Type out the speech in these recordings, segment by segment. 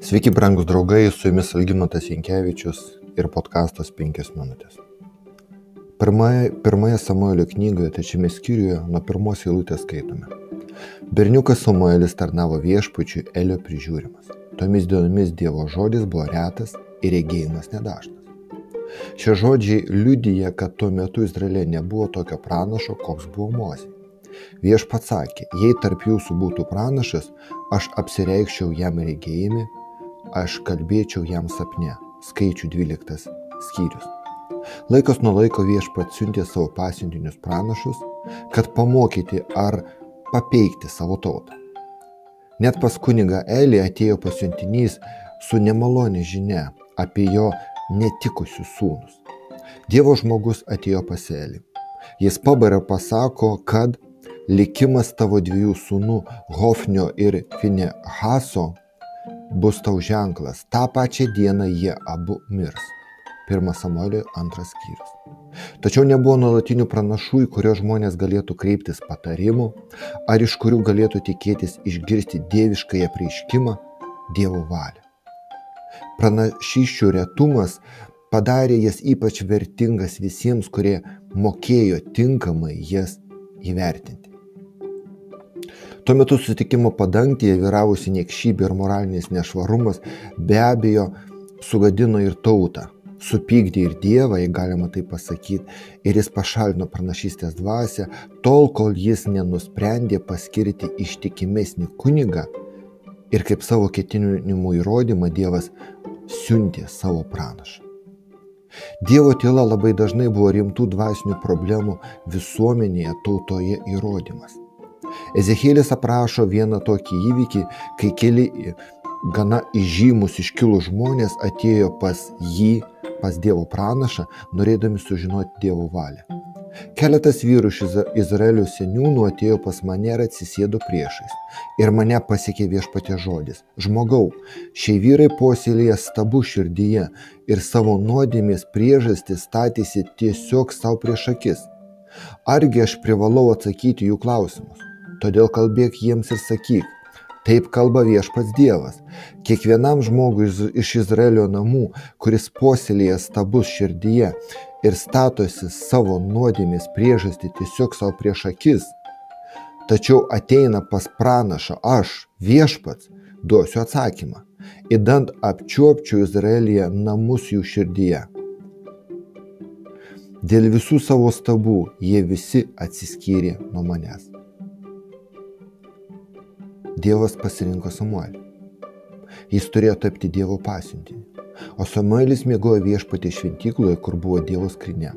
Sveiki, brangus draugai, su jumis Algymantas Jankievičius ir podkastas 5 minutės. Pirmąją, pirmąją Samuelio knygoje, trečiame skyriuje, nuo pirmos eilutės skaitome. Berniukas Samuelis tarnavo viešpačiui Elio prižiūrimas. Tomis dienomis Dievo žodis buvo retas ir regėjimas nedažnas. Šie žodžiai liudyja, kad tuo metu Izraelė nebuvo tokio pranašo, koks buvo Mozė. Viešpats sakė, jei tarp jūsų būtų pranašas, aš apsireikščiau jam regėjimi aš kalbėčiau jam sapne. Skaičių 12 skyrius. Laikas nuo laiko viešpat siuntė savo pasiuntinius pranašus, kad pamokyti ar papeikti savo tautą. Net pas kuniga Elį atėjo pasiuntinys su nemalonė žinia apie jo netikusius sūnus. Dievo žmogus atėjo pas Elį. Jis pabarė pasako, kad likimas tavo dviejų sūnų Hofnio ir Finehaso bus tau ženklas, tą pačią dieną jie abu mirs. 1 Samuelio 2 skyrius. Tačiau nebuvo nuolatinių pranašų, į kuriuos žmonės galėtų kreiptis patarimų, ar iš kurių galėtų tikėtis išgirsti dieviškąją prieiškimą Dievo valią. Pranašyščių retumas padarė jas ypač vertingas visiems, kurie mokėjo tinkamai jas įvertinti. Tuo metu susitikimo padangtėje vyravusi niekšybė ir moralinis nešvarumas be abejo sugadino ir tautą, supykdė ir Dievą, jei galima tai pasakyti, ir jis pašalino pranašystės dvasę, tol kol jis nenusprendė paskirti ištikimesnį kunigą ir kaip savo ketinimų įrodymą Dievas siuntė savo pranašą. Dievo tyla labai dažnai buvo rimtų dvasinių problemų visuomenėje, tautoje įrodymas. Ezekėlis aprašo vieną tokį įvykį, kai keli gana įžymus iškilų žmonės atėjo pas jį, pas Dievo pranašą, norėdami sužinoti Dievo valią. Keletas vyrų iš Izraelio seniūnų atėjo pas mane ir atsisėdo priešais. Ir mane pasiekė viešpatė žodis. Žmogau, šie vyrai posėlėje stabu širdyje ir savo nuodėmės priežastį statėsi tiesiog savo prieš akis. Argi aš privalau atsakyti jų klausimus? Todėl kalbėk jiems ir sakyk, taip kalba viešpats Dievas. Kiekvienam žmogui iš Izraelio namų, kuris posėlėje stabus širdyje ir statosi savo nuodėmės priežastį tiesiog savo prieš akis, tačiau ateina pas pranašą aš, viešpats, duosiu atsakymą. Įdant apčiuopčiau Izraelyje namus jų širdyje. Dėl visų savo stabų jie visi atsiskyrė nuo manęs. Dievas pasirinko Samuelį. Jis turėjo tapti Dievo pasiuntinį. O Samuelis mėgojo viešpatį šventykloje, kur buvo Dievo skrinė.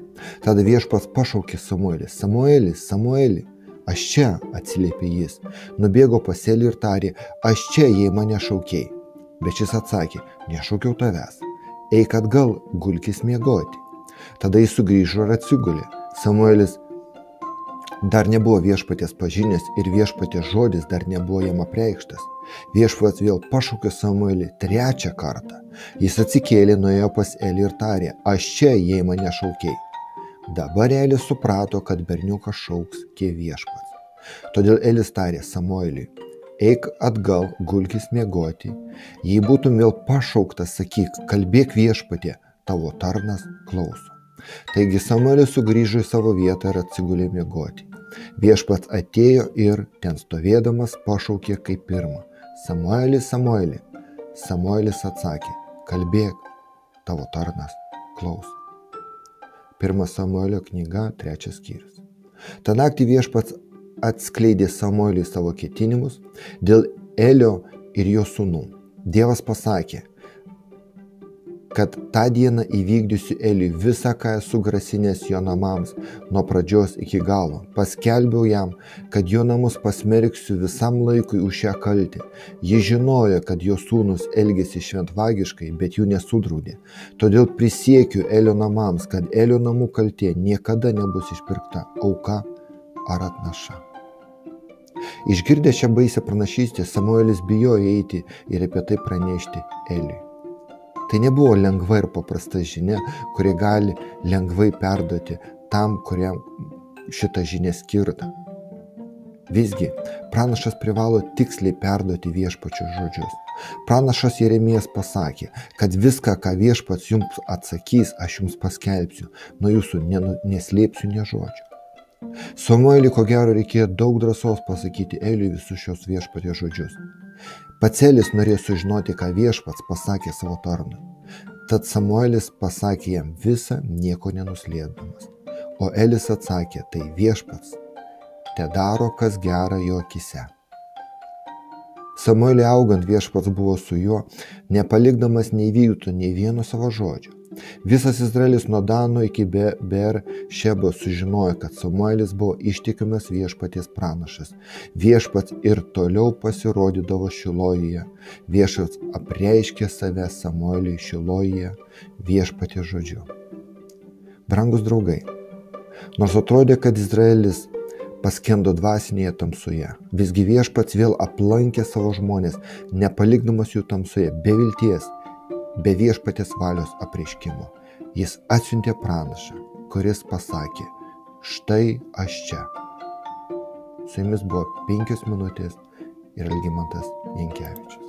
Tada viešpats pašaukė Samuelį. Samuelis, Samueli, aš čia, atsiliepė jis. Nubėgo paselį ir tarė, aš čia, jei mane šaukiai. Bet šis atsakė, nešaukiau tavęs. Eik atgal, gulkis miegoti. Tada jis sugrįžo ir atsigulė. Samuelis dar nebuvo viešpatės pažinęs ir viešpatės žodis dar nebuvo jam apreikštas. Viešpats vėl pašaukė Samuelį trečią kartą. Jis atsikėlė, nuėjo pas Elį ir tarė, aš čia, jei mane šaukiai. Dabar Elis suprato, kad berniukas šauks kie viešpats. Todėl Elis tarė Samueliui, eik atgal, gulkis miegoti. Jei būtum vėl pašauktas, sakyk, kalbėk viešpatė, tavo tarnas klauso. Taigi Samuelis sugrįžo į savo vietą ir atsigulė miegoti. Viešpats atėjo ir ten stovėdamas pašaukė kaip pirmą. Samuelis, Samueli. Samuelis atsakė, kalbėk, tavo tarnas klaus. Pirma Samuelio knyga, trečias skyrius. Ta naktį viešpats atskleidė Samueliui savo ketinimus dėl Elio ir jo sūnų. Dievas pasakė, kad tą dieną įvykdysiu Eliui visą, ką esu grasinęs jo namams nuo pradžios iki galo. Paskelbiau jam, kad jo namus pasmerksiu visam laikui už šią kaltę. Ji žinojo, kad jo sūnus elgėsi šventvagiškai, bet jų nesudraudė. Todėl prisiekiu Elio namams, kad Elio namų kaltė niekada nebus išpirkta auka ar atnaša. Išgirdę šią baisę pranašystę, Samuelis bijojo eiti ir apie tai pranešti Eliui. Tai nebuvo lengva ir paprasta žinia, kuri gali lengvai perduoti tam, kuriam šitą žinią skirta. Visgi, pranašas privalo tiksliai perduoti viešpačio žodžius. Pranašas Jeremijas pasakė, kad viską, ką viešpats jums atsakys, aš jums paskelbsiu, nuo jūsų neslėpsiu ne žodžio. Samuelį ko gero reikėjo daug drąsos pasakyti Eliui visus šios viešpatės žodžius. Pats Elis norėjo sužinoti, ką viešpats pasakė savo tarnui. Tad Samuelis pasakė jam visą, nieko nenuslėpdamas. O Elis atsakė, tai viešpats, te daro, kas gera jo akise. Samuelį augant viešpats buvo su juo, nepalikdamas nei vykdytų nei vieno savo žodžio. Visas Izraelis nuo Dano iki Ber Šebo sužinojo, kad Samuelis buvo ištikimas viešpaties pranašas. Viešpats ir toliau pasirodydavo Šilojuje. Viešpats apreiškė save Samueliui Šilojuje viešpaties žodžiu. Brangus draugai, nors atrodė, kad Izraelis paskendo dvasinėje tamsoje. Visgi viešpats vėl aplankė savo žmonės, nepalikdamas jų tamsoje, be vilties be viešpatės valios apreiškimo. Jis atsiuntė pranašą, kuris pasakė, štai aš čia. Su jumis buvo penkios minutės ir Algymantas Jankievičius.